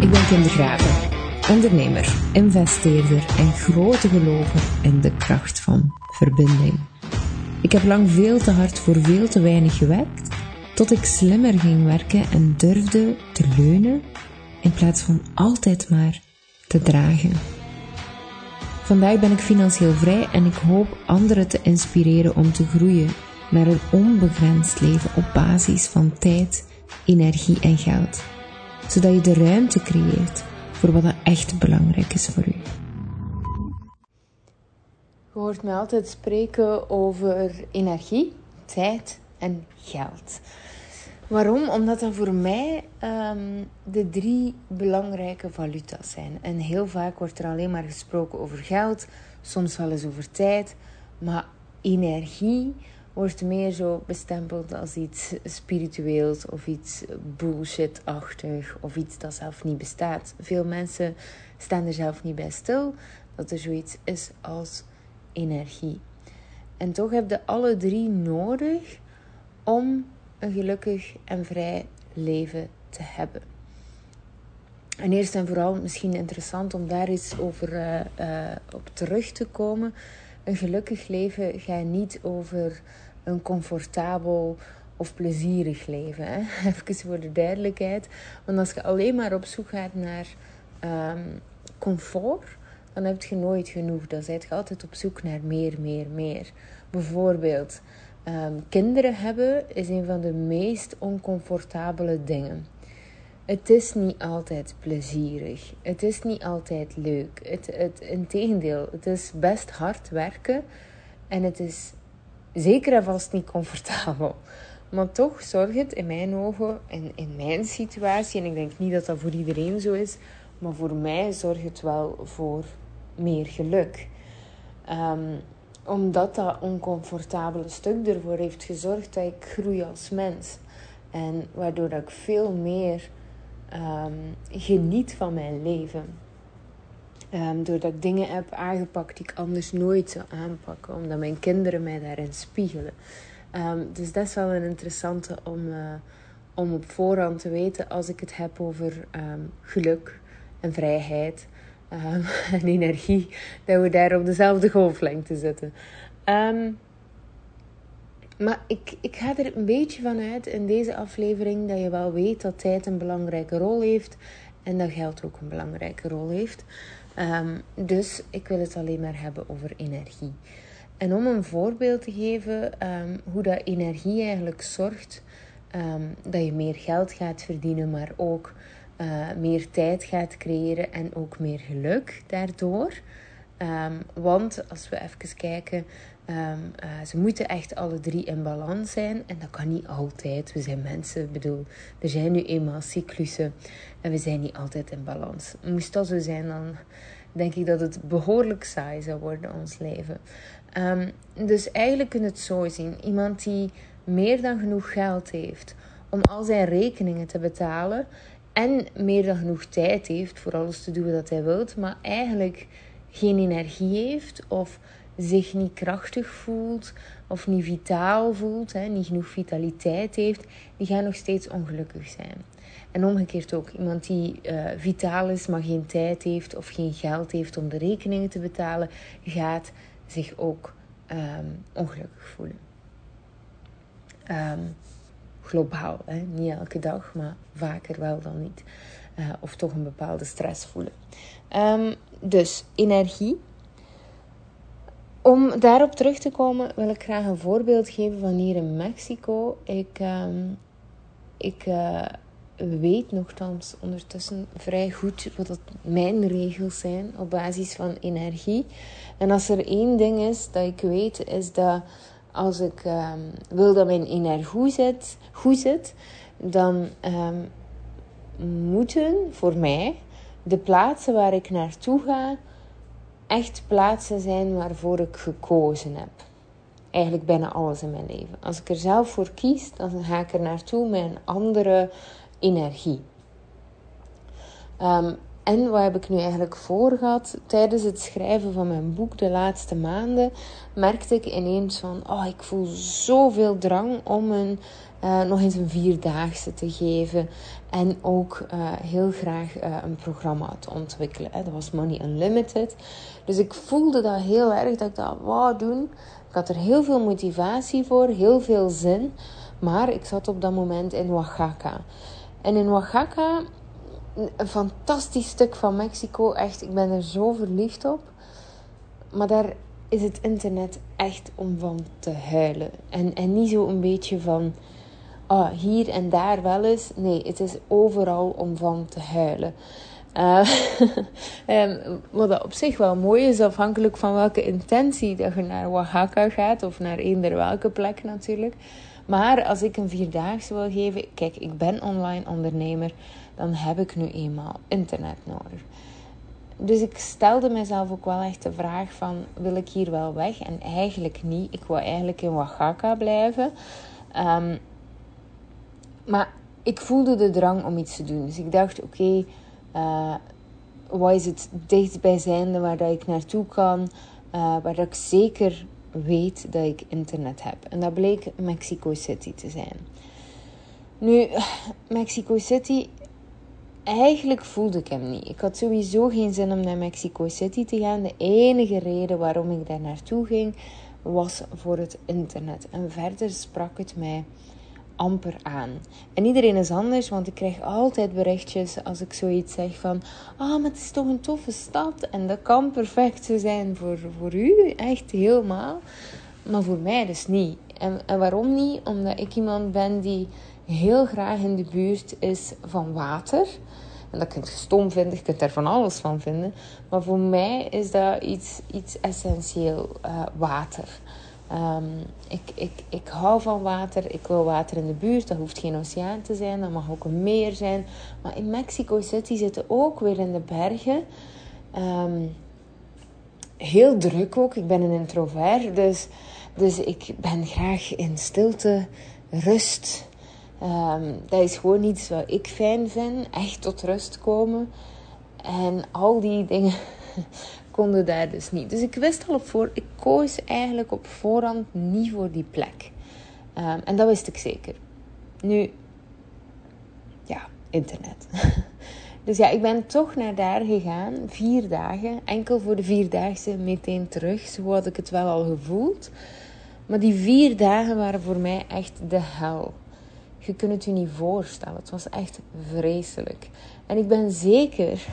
Ik ben Kim de Graven, ondernemer, investeerder en grote gelover in de kracht van verbinding. Ik heb lang veel te hard voor veel te weinig gewerkt, tot ik slimmer ging werken en durfde te leunen in plaats van altijd maar te dragen. Vandaag ben ik financieel vrij en ik hoop anderen te inspireren om te groeien naar een onbegrensd leven op basis van tijd, energie en geld, zodat je de ruimte creëert voor wat er echt belangrijk is voor u. Je hoort me altijd spreken over energie, tijd en geld. Waarom? Omdat dat voor mij um, de drie belangrijke valuta's zijn. En heel vaak wordt er alleen maar gesproken over geld, soms wel eens over tijd. Maar energie wordt meer zo bestempeld als iets spiritueels of iets bullshit-achtig of iets dat zelf niet bestaat. Veel mensen staan er zelf niet bij stil dat er zoiets is als energie. En toch heb je alle drie nodig om een gelukkig en vrij leven te hebben. En eerst en vooral misschien interessant om daar eens over uh, uh, op terug te komen. Een gelukkig leven gaat niet over een comfortabel of plezierig leven. Hè? Even voor de duidelijkheid. Want als je alleen maar op zoek gaat naar um, comfort, dan heb je nooit genoeg. Dan zijt je altijd op zoek naar meer, meer, meer. Bijvoorbeeld, um, kinderen hebben is een van de meest oncomfortabele dingen. Het is niet altijd plezierig. Het is niet altijd leuk. Het, het, integendeel, het is best hard werken. En het is zeker en vast niet comfortabel. Maar toch zorgt het in mijn ogen, en in mijn situatie, en ik denk niet dat dat voor iedereen zo is, maar voor mij zorgt het wel voor meer geluk. Um, omdat dat oncomfortabele stuk ervoor heeft gezorgd dat ik groei als mens. En waardoor ik veel meer um, geniet van mijn leven. Um, doordat ik dingen heb aangepakt die ik anders nooit zou aanpakken. Omdat mijn kinderen mij daarin spiegelen. Um, dus dat is wel een interessante om, uh, om op voorhand te weten als ik het heb over geluk en vrijheid. En energie, dat we daar op dezelfde golflengte zitten. Maar ik, ik ga er een beetje van uit in deze aflevering dat je wel weet dat tijd een belangrijke rol heeft en dat geld ook een belangrijke rol heeft. Um, dus ik wil het alleen maar hebben over energie. En om een voorbeeld te geven hoe dat energie eigenlijk zorgt dat je meer geld gaat verdienen, maar ook uh, meer tijd gaat creëren en ook meer geluk daardoor. Want als we even kijken, um, uh, ze moeten echt alle drie in balans zijn. En dat kan niet altijd. We zijn mensen, ik bedoel, er zijn nu eenmaal cyclussen en we zijn niet altijd in balans. Moest dat zo zijn, dan denk ik dat het behoorlijk saai zou worden, ons leven. Um, dus eigenlijk kun je het zo zien. Iemand die meer dan genoeg geld heeft om al zijn rekeningen te betalen en meer dan genoeg tijd heeft voor alles te doen wat hij wilt, maar eigenlijk geen energie heeft of zich niet krachtig voelt of niet vitaal voelt, hè, niet genoeg vitaliteit heeft, die gaan nog steeds ongelukkig zijn. En omgekeerd ook, iemand die uh, vitaal is, maar geen tijd heeft of geen geld heeft om de rekeningen te betalen, gaat zich ook um, ongelukkig voelen. Um, globaal. Hè? Niet elke dag, maar vaker wel dan niet. Uh, of toch een bepaalde stress voelen. Um, dus energie. Om daarop terug te komen, wil ik graag een voorbeeld geven van hier in Mexico. Ik, um, ik uh, weet nogthans ondertussen vrij goed wat dat mijn regels zijn op basis van energie. En als er één ding is dat ik weet, is dat als ik um, wil dat mijn energie goed zit, goed zit dan um, moeten voor mij de plaatsen waar ik naartoe ga echt plaatsen zijn waarvoor ik gekozen heb. Eigenlijk bijna alles in mijn leven. Als ik er zelf voor kies, dan ga ik er naartoe met een andere energie. Um, en wat heb ik nu eigenlijk voor gehad? Tijdens het schrijven van mijn boek de laatste maanden merkte ik ineens van, oh, ik voel zoveel drang om een, uh, nog eens een vierdaagse te geven. En ook uh, heel graag uh, een programma te ontwikkelen. Dat was Money Unlimited. Dus ik voelde dat heel erg dat ik dat wou doen. Ik had er heel veel motivatie voor, heel veel zin. Maar ik zat op dat moment in Oaxaca. En in Oaxaca een fantastisch stuk van Mexico. Echt, ik ben er zo verliefd op. Maar daar is het internet echt om van te huilen. En, en niet zo een beetje van oh, hier en daar wel eens. Nee, het is overal om van te huilen. Uh, wat op zich wel mooi is, afhankelijk van welke intentie dat je naar Oaxaca gaat, of naar eender welke plek natuurlijk. Maar als ik een vierdaagse wil geven, kijk, ik ben online ondernemer dan heb ik nu eenmaal internet nodig. Dus ik stelde mezelf ook wel echt de vraag van, wil ik hier wel weg? En eigenlijk niet. Ik wil eigenlijk in Oaxaca blijven. Um, maar ik voelde de drang om iets te doen. Dus ik dacht, oké, uh, wat is het dichtstbijzijnde waar dat ik naartoe kan? Uh, waar ik zeker weet dat ik internet heb. En dat bleek Mexico City te zijn. Nu, Mexico City eigenlijk voelde ik hem niet. Ik had sowieso geen zin om naar Mexico City te gaan. De enige reden waarom ik daar naartoe ging was voor het internet. En verder sprak het mij amper aan. En iedereen is anders, want ik krijg altijd berichtjes als ik zoiets zeg van... Ah, maar het is toch een toffe stad en dat kan perfect zijn voor, voor u. Echt helemaal. Maar voor mij dus niet. En, en waarom niet? Omdat ik iemand ben die heel graag in de buurt is van water. En dat kun je stom vinden, je kunt daar van alles van vinden. Maar voor mij is dat iets, iets essentieel, uh, water. Um, ik, ik, ik hou van water, ik wil water in de buurt. Dat hoeft geen oceaan te zijn, dat mag ook een meer zijn. Maar in Mexico City zitten ook weer in de bergen. Um, heel druk ook, ik ben een introvert. Dus, dus ik ben graag in stilte, rust. Um, dat is gewoon iets wat ik fijn vind. Echt tot rust komen. En al die dingen konden daar dus niet. Dus ik wist al op voor. Ik koos eigenlijk op voorhand niet voor die plek. Um, en dat wist ik zeker. Nu, ja, internet. dus ja, ik ben toch naar daar gegaan. Vier dagen. Enkel voor de vierdaagse meteen terug. Zo had ik het wel al gevoeld. Maar die vier dagen waren voor mij echt de hel. Je kunt het je niet voorstellen. Het was echt vreselijk. En ik ben zeker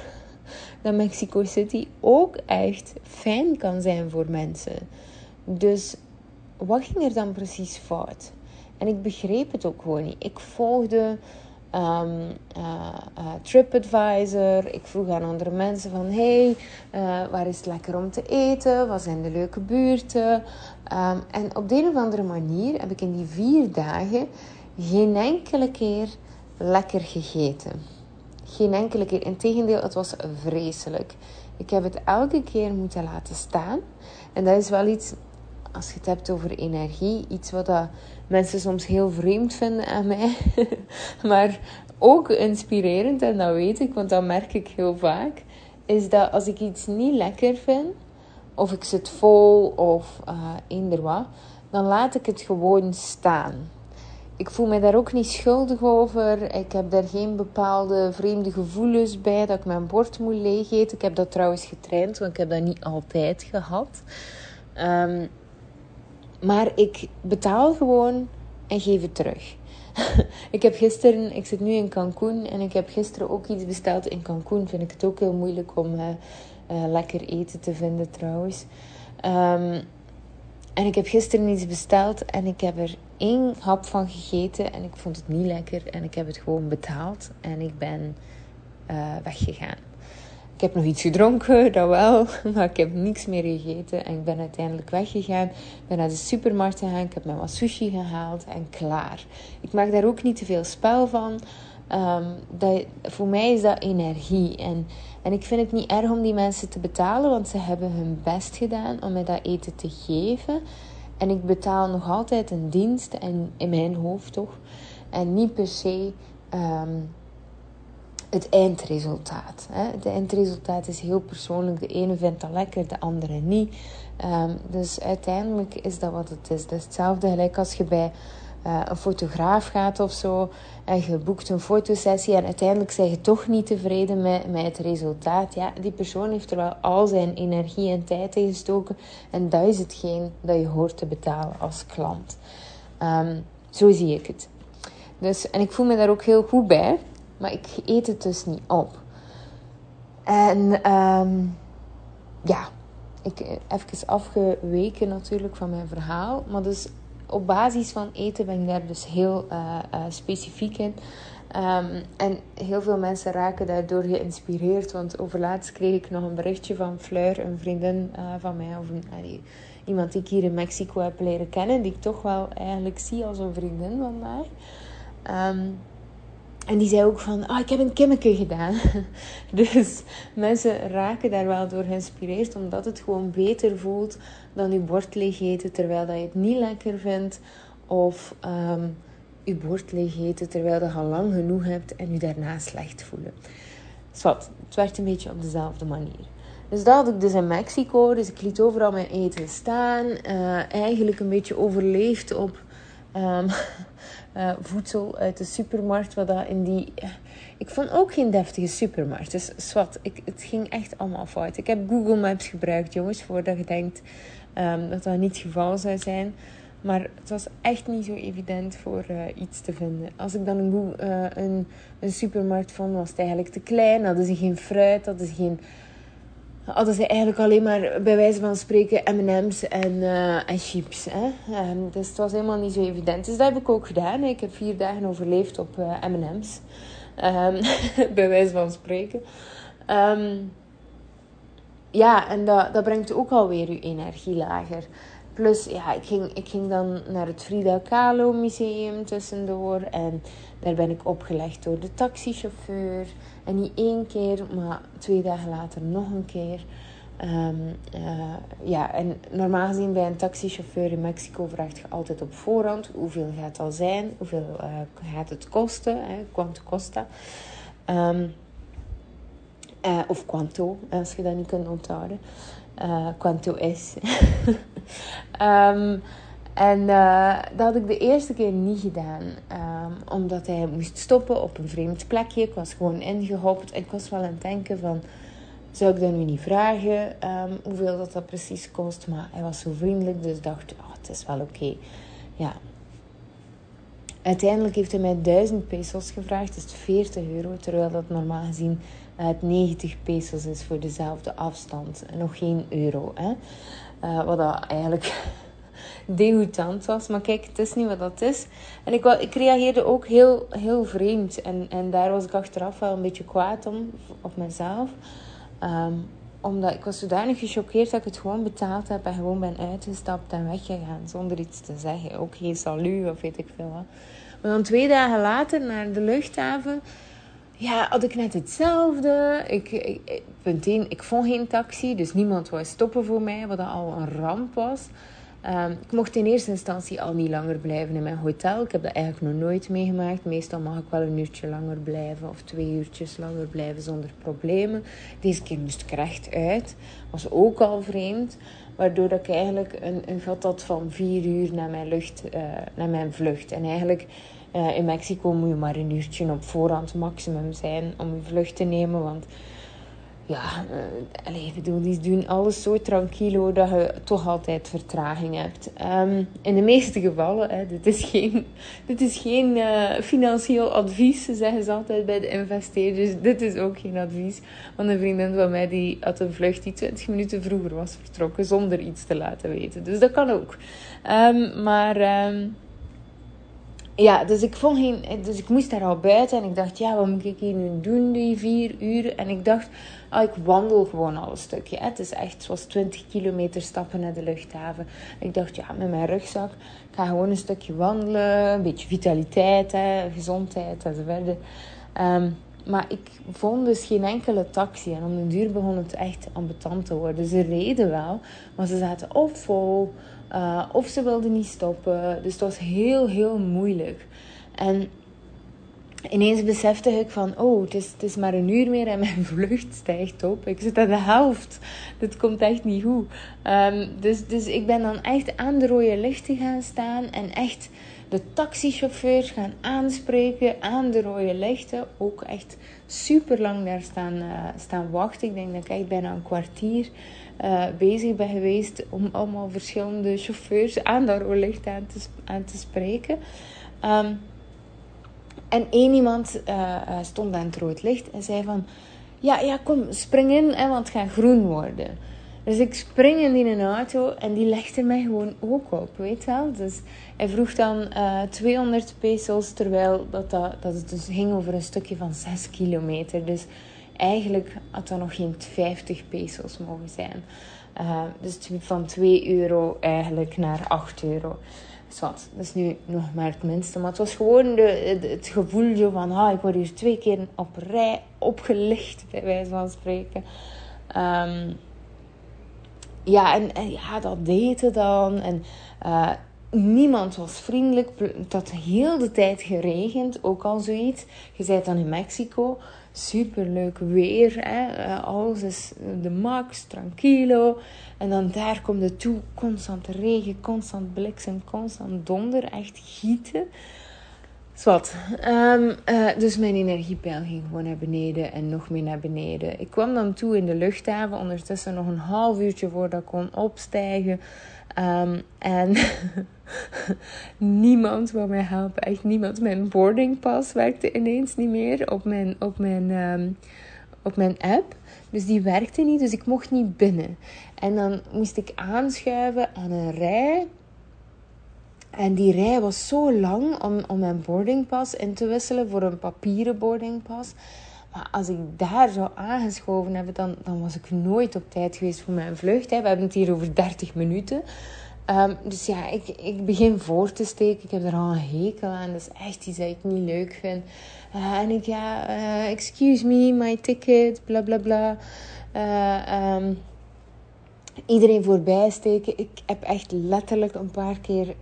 dat Mexico City ook echt fijn kan zijn voor mensen. Dus wat ging er dan precies fout? En ik begreep het ook gewoon niet. Ik volgde um, uh, TripAdvisor. Ik vroeg aan andere mensen van... Hey, uh, waar is het lekker om te eten? Wat zijn de leuke buurten? Um, en op de een of andere manier heb ik in die vier dagen geen enkele keer lekker gegeten. Geen enkele keer. Integendeel, het was vreselijk. Ik heb het elke keer moeten laten staan. En dat is wel iets, als je het hebt over energie, iets wat dat mensen soms heel vreemd vinden aan mij. maar ook inspirerend, en dat weet ik, want dat merk ik heel vaak. Is dat als ik iets niet lekker vind, of ik zit vol of uh, eender wat, dan laat ik het gewoon staan ik voel me daar ook niet schuldig over. Ik heb daar geen bepaalde vreemde gevoelens bij dat ik mijn bord moet leegeten. Ik heb dat trouwens getraind, want ik heb dat niet altijd gehad. Um, maar ik betaal gewoon en geef het terug. ik heb gisteren, ik zit nu in Cancun en ik heb gisteren ook iets besteld in Cancun. Vind ik het ook heel moeilijk om uh, uh, lekker eten te vinden trouwens. Um, en ik heb gisteren iets besteld en ik heb er één hap van gegeten en ik vond het niet lekker en ik heb het gewoon betaald en ik ben uh, weggegaan. Ik heb nog iets gedronken, dat wel, maar ik heb niks meer gegeten en ik ben uiteindelijk weggegaan. Ik ben naar de supermarkt gegaan, ik heb mijn wat sushi gehaald en klaar. Ik maak daar ook niet te veel spel van. Um, dat, voor mij is dat energie. En, en ik vind het niet erg om die mensen te betalen, want ze hebben hun best gedaan om mij dat eten te geven. En ik betaal nog altijd een dienst, en in mijn hoofd toch. En niet per se um, het eindresultaat. Hè. Het eindresultaat is heel persoonlijk. De ene vindt dat lekker, de andere niet. Um, dus uiteindelijk is dat wat het is. Dat is hetzelfde gelijk als je bij uh, een fotograaf gaat of zo. En je boekt een fotosessie en uiteindelijk zeg je toch niet tevreden met, met het resultaat. Ja, die persoon heeft er wel al zijn energie en tijd in gestoken. En dat is hetgeen dat je hoort te betalen als klant. Um, zo zie ik het. Dus, en ik voel me daar ook heel goed bij. Maar ik eet het dus niet op. En um, ja, ik even afgeweken natuurlijk van mijn verhaal. Maar dus op basis van eten ben ik daar dus heel uh, uh, specifiek in. Um, en heel veel mensen raken daardoor geïnspireerd. Want overlaatst kreeg ik nog een berichtje van Fleur, een vriendin uh, van mij. Of een, iemand die ik hier in Mexico heb leren kennen. Die ik toch wel eigenlijk zie als een vriendin van mij. Um, en die zei ook van, ah, ik heb een kimmeke gedaan. dus mensen raken daar wel door geïnspireerd, omdat het gewoon beter voelt dan je bord leeg eten terwijl dat je het niet lekker vindt. Of um, je bord leeg eten terwijl je al lang genoeg hebt en je daarna slecht voelen. Dus wat, het werkt een beetje op dezelfde manier. Dus dat had ik dus in Mexico. Dus ik liet overal mijn eten staan. Uh, eigenlijk een beetje overleefd op um, uh, voedsel uit de supermarkt. Wat dat in die... Ik vond ook geen deftige supermarkt. Dus zwart, ik, het ging echt allemaal fout. Ik heb Google Maps gebruikt, jongens, voordat je denkt um, dat dat niet het geval zou zijn. Maar het was echt niet zo evident voor uh, iets te vinden. Als ik dan een, uh, een, een, supermarkt vond, was het eigenlijk te klein. Hadden ze geen fruit, hadden ze geen hadden ze eigenlijk alleen maar bij wijze van spreken M&M's en, uh, chips. Hè? Um, dus het was helemaal niet zo evident. Dus dat heb ik ook gedaan. Ik heb vier dagen overleefd op uh, M&M's. Um, bij wijze van spreken. Um, ja, en dat, dat brengt ook alweer je energie lager. Plus, ja, ik ging, ik ging dan naar het Frida Kahlo Museum tussendoor. En daar ben ik opgelegd door de taxichauffeur. En niet één keer, maar twee dagen later nog een keer. Um, uh, ja, en normaal gezien bij een taxichauffeur in Mexico vraagt je altijd op voorhand hoeveel gaat het al zijn, hoeveel uh, gaat het kosten, hè, quanto costa. Um, of quanto, als je dat niet kunt onthouden. quanto is. um, En uh, dat had ik de eerste keer niet gedaan. Um, omdat hij moest stoppen op een vreemd plekje. Ik was gewoon ingehopt. En ik was wel aan het denken van... Zou ik dat nu niet vragen um, hoeveel dat, dat precies kost? Maar hij was zo vriendelijk. Dus dacht, oh, het is wel oké. Ja. Uiteindelijk heeft hij mij 1000 pesos gevraagd. Dus 40 euro. Terwijl dat normaal gezien uh, 90 pesos is voor dezelfde afstand. Nog geen euro. Hè? Uh, wat dat eigenlijk degoutant was. Maar kijk, het is niet wat dat is. En ik, ik reageerde ook heel, heel vreemd. En, en daar was ik achteraf wel een beetje kwaad om, op mezelf. Um, omdat ik was zodanig gechoqueerd dat ik het gewoon betaald heb en gewoon ben uitgestapt en weggegaan. Zonder iets te zeggen. Ook geen salu of weet ik veel wat. Maar dan twee dagen later naar de luchthaven ja, had ik net hetzelfde. Ik, ik, punt 1, ik vond geen taxi, dus niemand wou stoppen voor mij, wat al een ramp was. Um, ik mocht in eerste instantie al niet langer blijven in mijn hotel. Ik heb dat eigenlijk nog nooit meegemaakt. Meestal mag ik wel een uurtje langer blijven of twee uurtjes langer blijven zonder problemen. Deze keer moest ik recht uit. Was ook al vreemd. Waardoor ik eigenlijk een, een gat had van vier uur naar mijn, lucht, uh, naar mijn vlucht. En eigenlijk uh, in Mexico moet je maar een uurtje op voorhand maximum zijn om je vlucht te nemen. Want ja, uh, allez, bedoel, die doen alles zo tranquilo dat je toch altijd vertraging hebt. Um, in de meeste gevallen, hè, dit is geen, dit is geen uh, financieel advies, zeggen ze altijd bij de investeerders. Dit is ook geen advies. Want een vriendin van mij die had een vlucht die 20 minuten vroeger was vertrokken zonder iets te laten weten. Dus dat kan ook. Um, maar... Um, ja, dus ik vond geen. Dus ik moest daar al buiten en ik dacht, ja, wat moet ik hier nu doen, die vier uur? En ik dacht, oh, ik wandel gewoon al een stukje. Het is echt zoals 20 kilometer stappen naar de luchthaven. Ik dacht, ja, met mijn rugzak, ik ga gewoon een stukje wandelen, een beetje vitaliteit, hè, gezondheid enzovoort. Um, maar ik vond dus geen enkele taxi. En om de duur begon het echt ambetant te worden. Ze reden wel, maar ze zaten of vol uh, of ze wilden niet stoppen. Dus het was heel, heel moeilijk. En ineens besefte ik van, oh, het is, het is maar een uur meer en mijn vlucht stijgt op. Ik zit aan de helft. Dit komt echt niet goed. Ehm, dus, dus ik ben dan echt aan de rode lichten gaan staan en echt de taxichauffeurs gaan aanspreken aan de rode lichten. Ook echt super lang daar staan, uh, staan wachten. Ik denk dat ik echt bijna een kwartier uh, bezig ben geweest om allemaal verschillende chauffeurs aan dat licht aan te, aan te spreken. Um, en één iemand uh, stond aan het rood licht en zei van... Ja, ja, kom, spring in, want het gaat groen worden. Dus ik spring in die auto en die legde mij gewoon ook op, weet wel. Dus hij vroeg dan uh, 200 pesos, terwijl dat, dat, dat het dus ging over een stukje van 6 kilometer. Dus eigenlijk had dat nog geen 50 pesos mogen zijn. Uh, dus van 2 euro eigenlijk naar 8 euro. Zwat, dat is nu nog maar het minste. Maar het was gewoon de, het gevoel van... Ah, ik word hier twee keer op rij opgelicht, bij wijze van spreken. Um, ja, en, ja, dat deed het dan. En uh, niemand was vriendelijk. Het had heel de tijd geregend, ook al zoiets. Je zei dan in Mexico super leuk weer. Hè? Eh, alles is de max, tranquilo. En dan daar komt het toe. Constant regen, constant bliksem, constant donder. Echt gieten. Zwat. Um, uh, dus mijn energiepeil ging gewoon naar beneden en nog meer naar beneden. Ik kwam dan toe in de luchthaven. Ondertussen nog een half uurtje voordat ik kon opstijgen. Um, en niemand wou mij helpen. Echt niemand. Mijn boardingpas werkte ineens niet meer op mijn, op mijn, um, op mijn app. Dus die werkte niet, dus ik mocht niet binnen. En dan moest ik aanschuiven aan een rij. En die rij was zo lang om, om mijn boardingpas in te wisselen voor een papieren boardingpas. Maar als ik daar zou aangeschoven hebben, dan, dan was ik nooit op tijd geweest voor mijn vlucht. Hè. We hebben het hier over 30 minuten. Um, dus ja, ik, ik begin voor te steken. Ik heb er al een hekel aan. Dat is echt iets dat ik niet leuk vind. Uh, en ik, ja, uh, excuse me, my ticket, bla bla bla. Uh, um, iedereen voorbij steken. Ik heb echt letterlijk een paar keer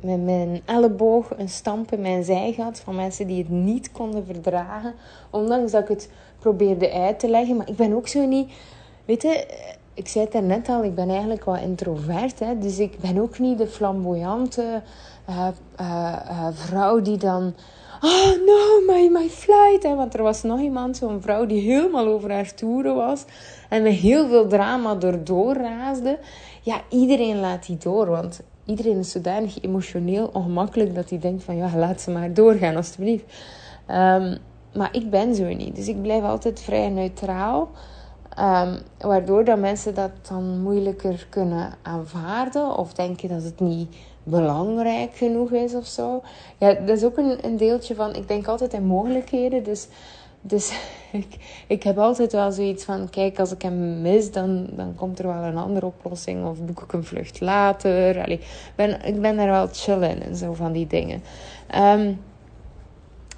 met mijn elleboog een stamp in mijn zij gehad van mensen die het niet konden verdragen. Ondanks dat ik het probeerde uit te leggen. Maar ik ben ook zo niet. Weet je, ik zei het net al, ik ben eigenlijk wel introvert. Hè, dus ik ben ook niet de flamboyante uh, uh, uh, vrouw die dan. Oh no, my, my flight. Hè, want er was nog iemand, zo'n vrouw die helemaal over haar toeren was. En met heel veel drama erdoor raasde. Ja, iedereen laat die door. Want iedereen is zodanig emotioneel ongemakkelijk dat hij denkt van ja, laat ze maar doorgaan alstublieft. Um, maar ik ben zo niet. Dus ik blijf altijd vrij neutraal. Um, waardoor dat mensen dat dan moeilijker kunnen aanvaarden of denken dat het niet belangrijk genoeg is of zo. Ja, dat is ook een, een deeltje van, ik denk altijd in mogelijkheden. Dus, dus ik, ik heb altijd wel zoiets van, kijk, als ik hem mis, dan, dan komt er wel een andere oplossing. Of boek ik een vlucht later. Allee, ben, ik ben daar wel chill in en zo van die dingen. Um,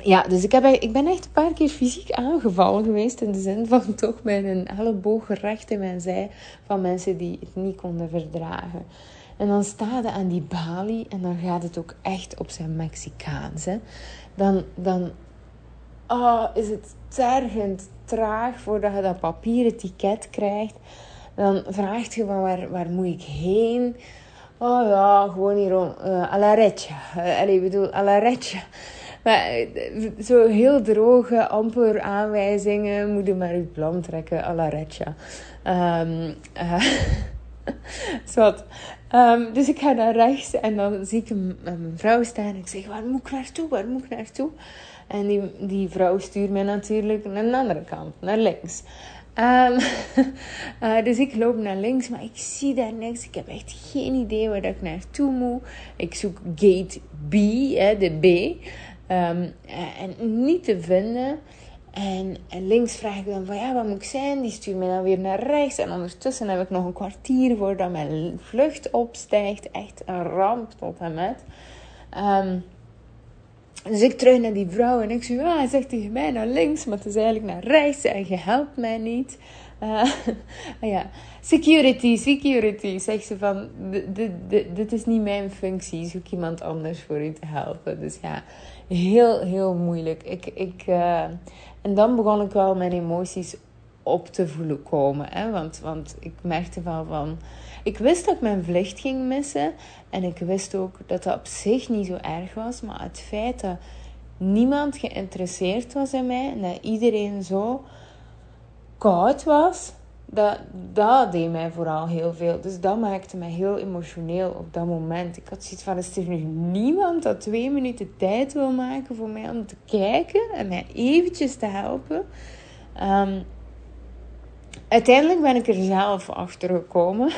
ja, dus ik, heb, ik ben echt een paar keer fysiek aangevallen geweest. In de zin van toch met een elleboog recht in mijn zij. Van mensen die het niet konden verdragen. En dan sta je aan die balie en dan gaat het ook echt op zijn Mexicaans. Hè. Dan, dan oh, is het tergend traag voordat je dat papieren ticket krijgt. Dan vraagt je van waar, waar moet ik heen? Oh ja, gewoon hier uh, a la. Uh, ik bedoel, a la. Maar eh, zo heel droge, amper aanwijzingen. Moet je maar uw plan trekken à la. Um, dus ik ga naar rechts en dan zie ik een vrouw staan. En ik zeg, waar moet ik naartoe? Waar moet ik naartoe? En die, die vrouw stuurt mij natuurlijk naar de andere kant, naar links. Um, uh, dus ik loop naar links, maar ik zie daar niks. Ik heb echt geen idee waar ik naartoe moet. Ik zoek gate B, hè, de B. Um, en niet te vinden. En, en, links vraag ik dan van ja, wat moet ik zijn? Die stuurt mij dan weer naar rechts. En ondertussen heb ik nog een kwartier voordat mijn vlucht opstijgt. Echt een ramp tot en met. Um, dus ik terug naar die vrouw en ik zeg, ah, hij zegt tegen mij naar links, maar het is eigenlijk naar rechts en je helpt mij niet. Uh, ja, security, security. Zegt ze van, dit is niet mijn functie. Zoek iemand anders voor u te helpen. Dus ja, heel, heel moeilijk. Ik, ik, uh, en dan begon ik wel mijn emoties op te voelen komen. Hè? Want, want ik merkte wel van... Ik wist dat ik mijn vlucht ging missen. En ik wist ook dat dat op zich niet zo erg was. Maar het feit dat niemand geïnteresseerd was in mij... En dat iedereen zo koud was... Dat, dat deed mij vooral heel veel. Dus dat maakte mij heel emotioneel op dat moment. Ik had zoiets van, is er nu niemand dat twee minuten tijd wil maken voor mij om te kijken en mij eventjes te helpen? Um, uiteindelijk ben ik er zelf achter gekomen.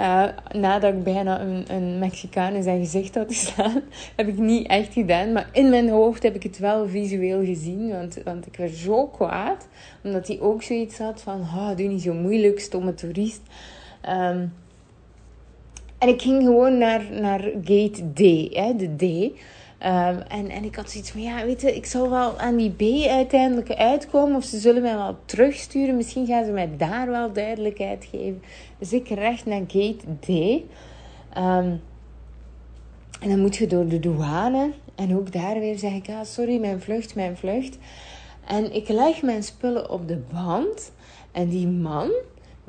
Uh, nadat ik bijna een, een Mexicaan in zijn gezicht had staan. heb ik niet echt gedaan. Maar in mijn hoofd heb ik het wel visueel gezien. Want, want ik werd zo kwaad. Omdat hij ook zoiets had van... Oh, doe niet zo moeilijk, stomme toerist. Um, en ik ging gewoon naar, naar gate D. Hè, de D. Um, en, en ik had zoiets van, ja, weet je, ik zal wel aan die B uiteindelijk uitkomen. Of ze zullen mij wel terugsturen. Misschien gaan ze mij daar wel duidelijkheid geven. Dus ik recht naar gate D. Um, en dan moet je door de douane. En ook daar weer zeg ik, ah, sorry, mijn vlucht, mijn vlucht. En ik leg mijn spullen op de band. En die man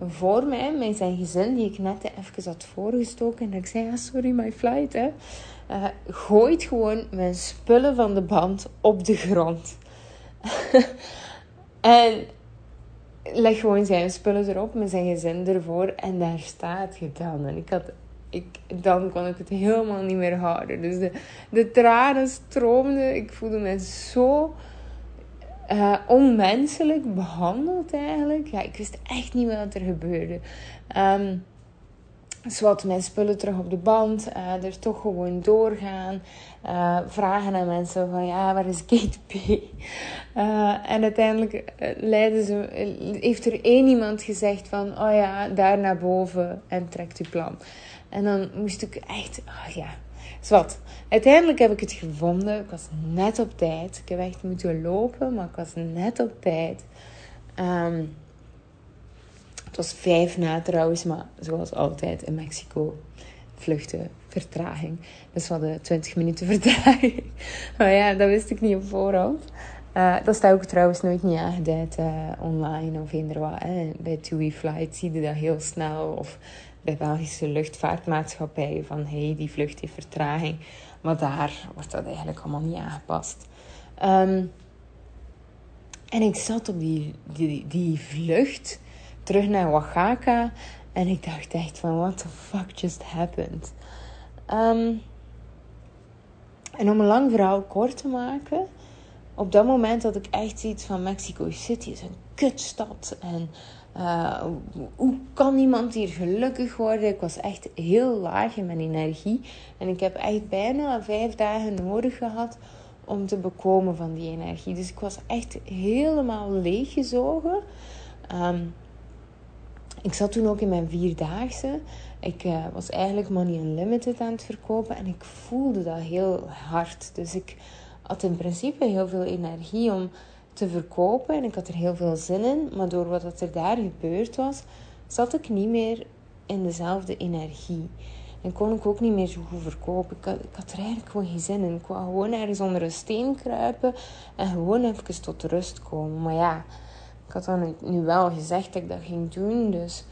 voor mij, met zijn gezin, die ik net even had voorgestoken. En ik zei, ah, sorry, my flight, hè uh, gooit gewoon mijn spullen van de band op de grond. en leg gewoon zijn spullen erop met zijn gezin ervoor. En daar staat je dan. En ik had, ik, dan kon ik het helemaal niet meer houden. Dus de, de tranen stroomden. Ik voelde me zo uh, onmenselijk behandeld eigenlijk. Ja, ik wist echt niet wat er gebeurde. Um, wat mijn spullen terug op de band. Uh, er toch gewoon doorgaan. Uh, vragen aan mensen van ja, waar is gate P? Uh, en uiteindelijk leiden ze, heeft er één iemand gezegd van oh ja, daar naar boven en trekt uw plan. En dan moest ik echt, oh ja, zwart. Uiteindelijk heb ik het gevonden. Ik was net op tijd. Ik heb echt moeten lopen, maar ik was net op tijd. Um, het was vijf na trouwens, maar zoals altijd in Mexico vluchten, vertraging. Dus we hadden 20 minuten vertraging. maar ja, dat wist ik niet op voorhand. Uh, dat staat ook trouwens nooit niet aangeduid uh, online of eender wat. Hè. Bij TUI Flight zie je dat heel snel. Of bij Belgische luchtvaartmaatschappijen van hey, die vlucht heeft vertraging. Maar daar wordt dat eigenlijk allemaal niet aangepast. Um, en ik zat op die, die, die vlucht terug naar Oaxaca. En ik dacht echt van, what the fuck just happened? Um, en om een lang verhaal kort te maken. Op dat moment had ik echt zoiets van Mexico City is een kutstad. En uh, hoe kan iemand hier gelukkig worden? Ik was echt heel laag in mijn energie. En ik heb echt bijna vijf dagen nodig gehad om te bekomen van die energie. Dus ik was echt helemaal leeggezogen. Um, ik zat toen ook in mijn vierdaagse. Ik uh, was eigenlijk Money Unlimited aan het verkopen en ik voelde dat heel hard. Dus ik had in principe heel veel energie om te verkopen en ik had er heel veel zin in. Maar door wat er daar gebeurd was, zat ik niet meer in dezelfde energie. En kon ik ook niet meer zo goed verkopen. Ik had, ik had er eigenlijk gewoon geen zin in. Ik wou gewoon ergens onder een steen kruipen en gewoon even tot rust komen. Maar ja, ik had dan nu wel gezegd dat ik dat ging doen. Dus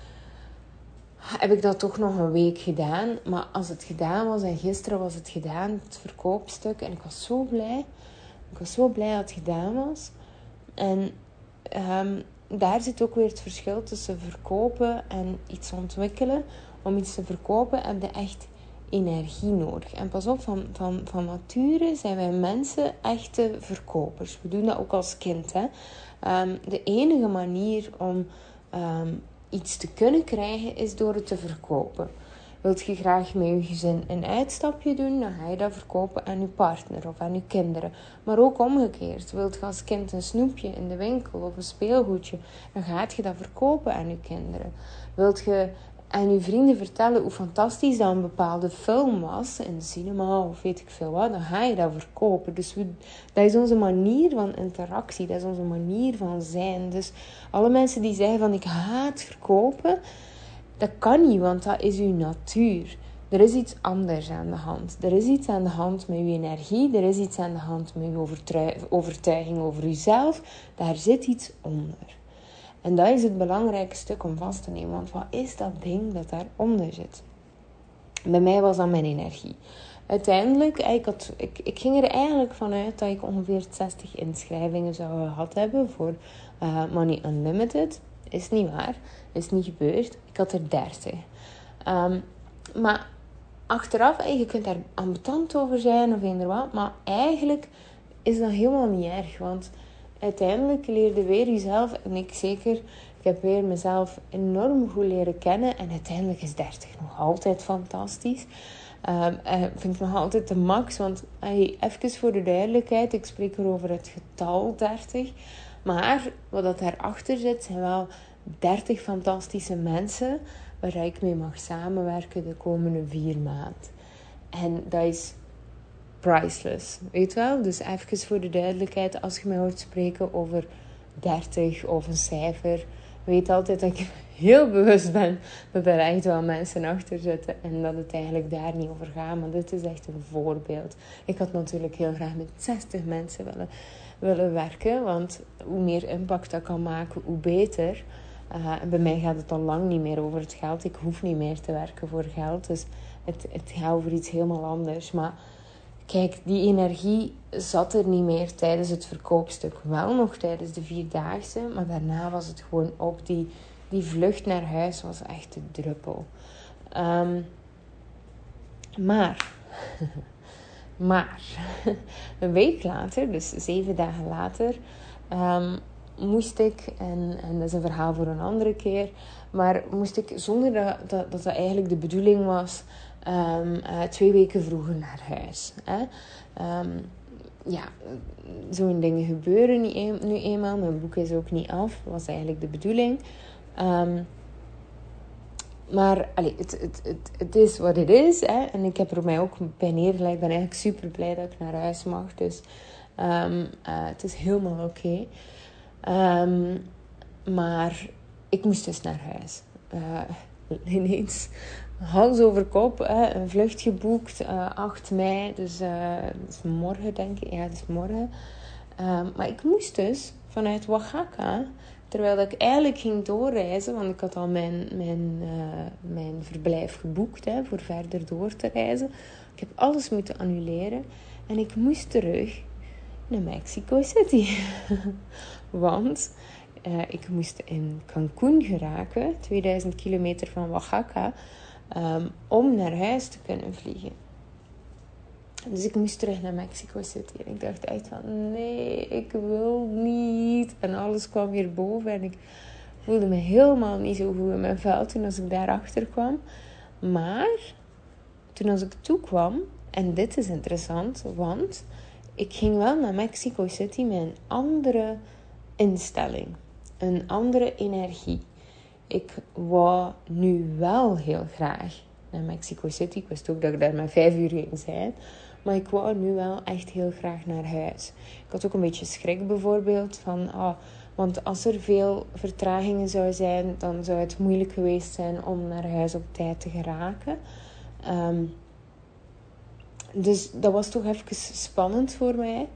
heb ik dat toch nog een week gedaan. Maar als het gedaan was en gisteren was het gedaan, het verkoopstuk. En ik was zo blij. Ik was zo blij dat het gedaan was. En um, daar zit ook weer het verschil tussen verkopen en iets ontwikkelen. Om iets te verkopen heb je echt energie nodig. En pas op, van, van, van nature zijn wij mensen echte verkopers. We doen dat ook als kind. Hè? Um, de enige manier om um, iets te kunnen krijgen is door het te verkopen. Wilt je graag met je gezin een uitstapje doen, dan ga je dat verkopen aan je partner of aan je kinderen. Maar ook omgekeerd. Wilt je als kind een snoepje in de winkel of een speelgoedje, dan gaat je dat verkopen aan je kinderen. Wilt je en uw vrienden vertellen hoe fantastisch dat een bepaalde film was in de cinema of weet ik veel wat, dan ga je dat verkopen. Dus dat is onze manier van interactie, dat is onze manier van zijn. Dus alle mensen die zeggen van ik haat verkopen, dat kan niet, want dat is uw natuur. Er is iets anders aan de hand. Er is iets aan de hand met uw energie. Er is iets aan de hand met uw overtuiging over uzelf. Daar zit iets onder. En dat is het belangrijke stuk om vast te nemen. Want wat is dat ding dat daaronder zit? Bij mij was dat mijn energie. Uiteindelijk, ik, had, ik, ging er eigenlijk vanuit dat ik ongeveer 60 inschrijvingen zou gehad hebben voor uh, Money Unlimited. Is niet waar. Is niet gebeurd. Ik had er 30. Um, maar achteraf, je kunt daar ambetant over zijn of eender wat. Maar eigenlijk is dat helemaal niet erg. Want uiteindelijk leerde weer jezelf, en ik zeker, ik heb weer mezelf enorm goed leren kennen. En uiteindelijk is 30 nog altijd fantastisch. Um, ik vind het nog altijd de max, want hey, even voor de duidelijkheid, ik spreek er over het getal 30. Maar wat dat daarachter zit, zijn wel 30 fantastische mensen waar ik mee mag samenwerken de komende vier maanden. En dat is priceless, weet wel? Dus even voor de duidelijkheid, als je mij hoort spreken over 30 of een cijfer, weet altijd dat ik heel bewust ben dat er echt wel mensen achter zitten en dat het eigenlijk daar niet over gaat. Maar dit is echt een voorbeeld. Ik had natuurlijk heel graag met 60 mensen willen, willen werken, want hoe meer impact dat kan maken, hoe beter. Uh, bij mij gaat het al lang niet meer over het geld. Ik hoef niet meer te werken voor geld. Dus het, het gaat over iets helemaal anders. Maar kijk, die energie zat er niet meer tijdens het verkoopstuk. Wel nog tijdens de vierdaagse. Maar daarna was het gewoon op. Die, die vlucht naar huis was echt de druppel. Um, maar... maar... een week later, dus zeven dagen later... Um, moest ik, en, en dat is een verhaal voor een andere keer, maar moest ik zonder dat dat, dat, eigenlijk de bedoeling was, um, uh, twee weken vroeger naar huis. Hè? Um, ja, zo'n dingen gebeuren niet nu eenmaal. Mijn boek is ook niet af, was eigenlijk de bedoeling. Um, maar het, het, het, is wat het is. Hè? En ik heb er mij ook bij neergelegd. Ik ben eigenlijk super blij dat ik naar huis mag. Dus uh, het is helemaal oké. Maar ik moest dus naar huis. Uh, ineens hals over kop, hè, een vlucht geboekt, uh, eh, 8 mei, dus dat is morgen denk ik. Ja, dat is morgen. Um, maar ik moest dus vanuit Oaxaca, terwijl ik eigenlijk ging doorreizen, want ik had al mijn, mijn, mijn verblijf geboekt hè, voor verder door te reizen. Ik heb alles moeten annuleren en ik moest terug naar Mexico City. Want ik moest in Cancún geraken, 2000 kilometer van Oaxaca, um, om naar huis te kunnen vliegen. Dus ik moest terug naar Mexico City. En ik dacht echt van, nee, ik wil niet. En alles kwam weer boven. En ik voelde me helemaal niet zo goed in mijn vel toen als ik daarachter kwam. Maar toen als ik toekwam, en dit is interessant, want ik ging wel naar Mexico City met een andere instelling, een andere energie. Ik wou nu wel heel graag naar Mexico City. Ik wist ook dat ik daar maar vijf uur ging zijn. Maar ik wou nu wel echt heel graag naar huis. Ik had ook een beetje schrik bijvoorbeeld van... Oh, want als er veel vertragingen zou zijn, dan zou het moeilijk geweest zijn om naar huis op tijd te geraken. Um, dus dat was toch even spannend voor mij.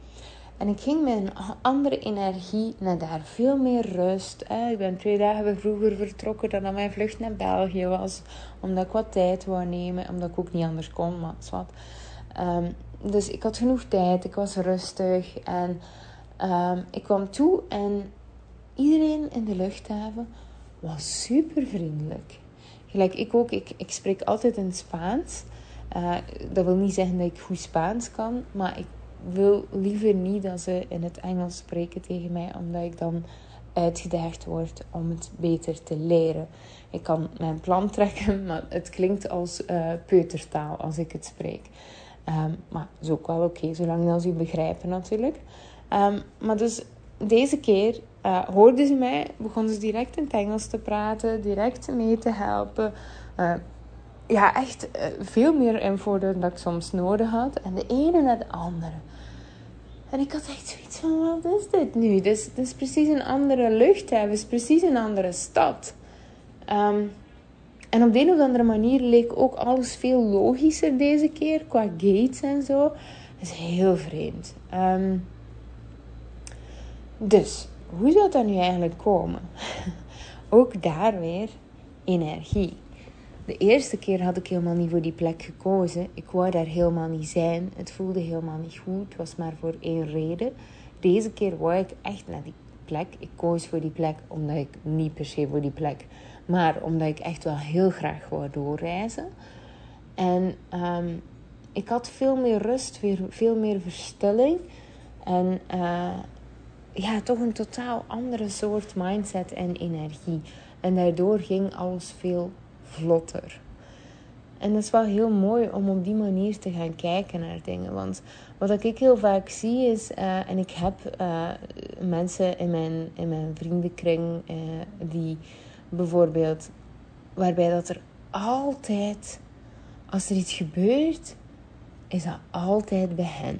En ik ging met een andere energie naar daar. Veel meer rust. Ik ben twee dagen vroeger vertrokken dan dat mijn vlucht naar België was. Omdat ik wat tijd wou nemen. Omdat ik ook niet anders kon, maar wat. Um, dus ik had genoeg tijd. Ik was rustig. En um, ik kwam toe en iedereen in de luchthaven was super vriendelijk. Gelijk ik ook. Ik, ik spreek altijd in Spaans. Uh, dat wil niet zeggen dat ik goed Spaans kan, maar ik wil liever niet dat ze in het Engels spreken tegen mij, omdat ik dan uitgedaagd word om het beter te leren. Ik kan mijn plan trekken, maar het klinkt als uh, peutertaal als ik het spreek. Um, maar is ook wel oké, zolang als u begrijpen natuurlijk. Um, maar dus deze keer uh, hoorden ze mij, begonnen ze direct in het Engels te praten, direct mee te helpen. Uh, ja, echt veel meer info dan ik soms nodig had. En de ene naar de andere. En ik had echt zoiets van, wat is dit nu? Dit is, is precies een andere lucht. Het is precies een andere stad. Um, en op de een of andere manier leek ook alles veel logischer deze keer. Qua gates en zo. Dat is heel vreemd. Um, dus, hoe zou dat nu eigenlijk komen? ook daar weer energie. De eerste keer had ik helemaal niet voor die plek gekozen. Ik wou daar helemaal niet zijn. Het voelde helemaal niet goed. Het was maar voor één reden. Deze keer wou ik echt naar die plek. Ik koos voor die plek omdat ik niet per se voor die plek, maar omdat ik echt wel heel graag wou doorreizen. En um, ik had veel meer rust, veel meer verstilling. En uh, ja, toch een totaal andere soort mindset en energie. En daardoor ging alles veel vlotter. En dat is wel heel mooi om op die manier te gaan kijken naar dingen. Want wat ik heel vaak zie is, uh, en ik heb uh, mensen in mijn, in mijn vriendenkring uh, die bijvoorbeeld, waarbij dat er altijd, als er iets gebeurt, is dat altijd bij hen.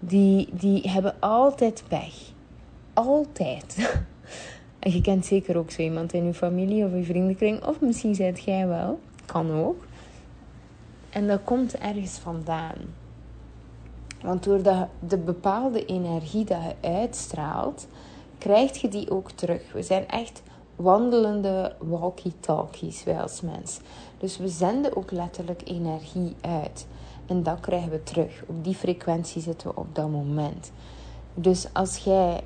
Die, die hebben altijd pech. Altijd. En je kent zeker ook zo iemand in je familie of je vriendenkring. Of misschien zijt jij wel. Kan ook. En dat komt ergens vandaan. Want door de, de bepaalde energie dat je uitstraalt, krijg je die ook terug. We zijn echt wandelende walkie-talkies, wij als mens. Dus we zenden ook letterlijk energie uit. En dat krijgen we terug. Op die frequentie zitten we op dat moment. Dus als jij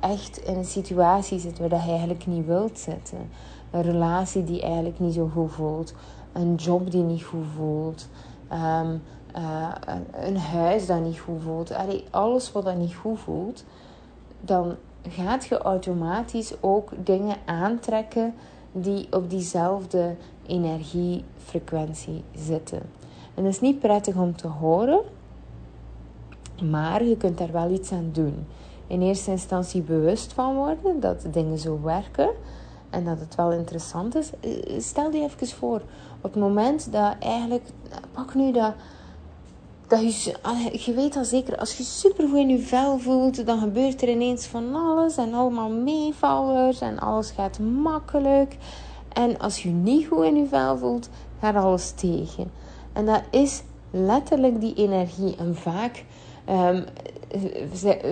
echt in een situatie zit waar je eigenlijk niet wilt zitten. Een relatie die eigenlijk niet zo goed voelt. Een job die niet goed voelt. Uh, een, een, huis dat niet goed voelt. Allee, alles wat dat niet goed voelt. Dan gaat je automatisch ook dingen aantrekken die op diezelfde energiefrequentie zitten. En dat is niet prettig om te horen. Maar je kunt daar wel iets aan doen in eerste instantie bewust van worden dat dingen zo werken en dat het wel interessant is. Eh, stel je even voor, op het moment dat eigenlijk, pak nu dat, dat je, je weet al zeker, als je super goed in je vel voelt, dan gebeurt er ineens van alles en allemaal meevallers en alles gaat makkelijk. En als je niet goed in je vel voelt, gaat alles tegen. En dat is letterlijk die energie. En vaak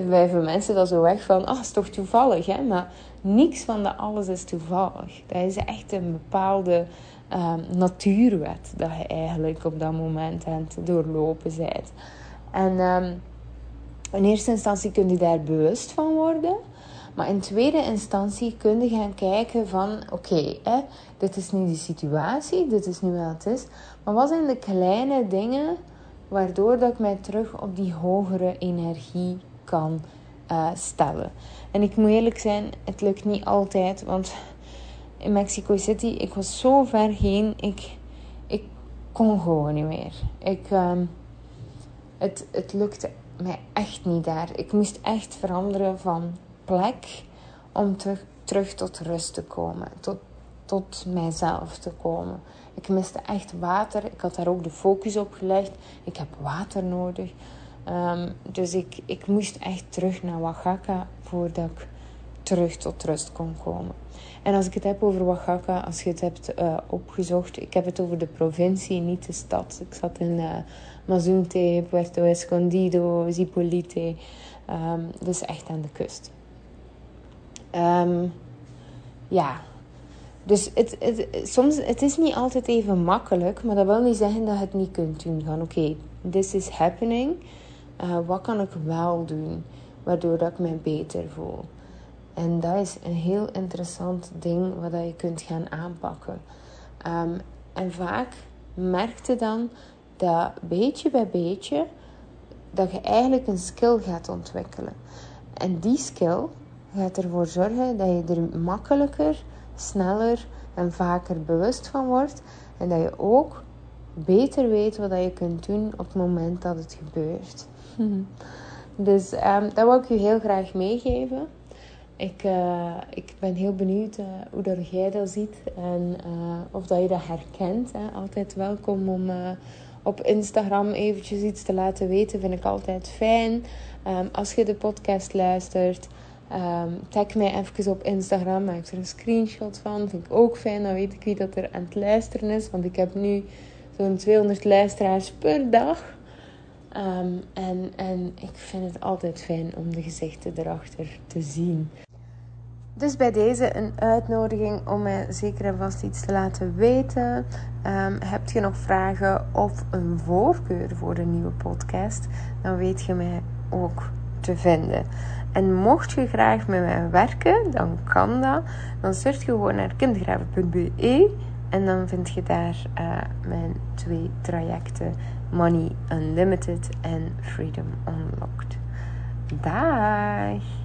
wijven mensen dat zo weg van, ah, is toch toevallig, hè? Maar niks van dat alles is toevallig. Dat is echt een bepaalde um, natuurwet dat je eigenlijk op dat moment aan het doorlopen bent. En um, in eerste instantie kun je daar bewust van worden. Maar in tweede instantie kun je gaan kijken van... Oké, okay, dit is nu de situatie. Dit is nu wat het is. Maar wat zijn de kleine dingen waardoor dat ik mij terug op die hogere energie kan uh, stellen. En ik moet eerlijk zijn, het lukt niet altijd, want in Mexico City, ik was zo ver heen, ik, ik kon gewoon niet meer. Ik, um, het, het lukte mij echt niet daar. Ik moest echt veranderen van plek om terug, terug tot rust te komen, tot, tot mijzelf te komen. Ik miste echt water. Ik had daar ook de focus op gelegd. Ik heb water nodig. Um, dus ik, ik moest echt terug naar Oaxaca voordat ik terug tot rust kon komen. En als ik het heb over Oaxaca, als je het hebt uh, opgezocht, ik heb het over de provincie, niet de stad. Ik zat in uh, Mazunte, Puerto Escondido, Zipolite. Um, dus echt aan de kust. Um, ja, dus het, het, soms, het is niet altijd even makkelijk, maar dat wil niet zeggen dat je het niet kunt doen. Van oké, this is happening. Uh, wat kan ik wel doen, waardoor dat ik me beter voel? En dat is een heel interessant ding wat je kunt gaan aanpakken. Um, en vaak merkte dan dat beetje bij beetje dat je eigenlijk een skill gaat ontwikkelen. En die skill gaat ervoor zorgen dat je er makkelijker sneller en vaker bewust van wordt. En dat je ook beter weet wat je kunt doen op het moment dat het gebeurt. Dus um, dat wil ik u heel graag meegeven. Ik, uh, ik ben heel benieuwd uh, hoe dat jij dat ziet en uh, of dat je dat herkent. Hè. Altijd welkom om op Instagram eventjes iets te laten weten. Vind ik altijd fijn. Um, als je de podcast luistert, um, tag mij even op Instagram. Maak er een screenshot van. Vind ik ook fijn. Dan weet ik wie dat er aan het luisteren is. Want ik heb nu zo'n 200 luisteraars per dag. Um, en, en ik vind het altijd fijn om de gezichten erachter te zien. Dus bij deze een uitnodiging om mij zeker en vast iets te laten weten. Um, heb je nog vragen of een voorkeur voor een nieuwe podcast? Dan weet je mij ook te vinden. En mocht je graag met mij werken, dan kan dat. Dan surf je gewoon naar kindergraven.be en dan vind je daar uh, mijn twee trajecten Money Unlimited en Freedom Unlocked. Dag!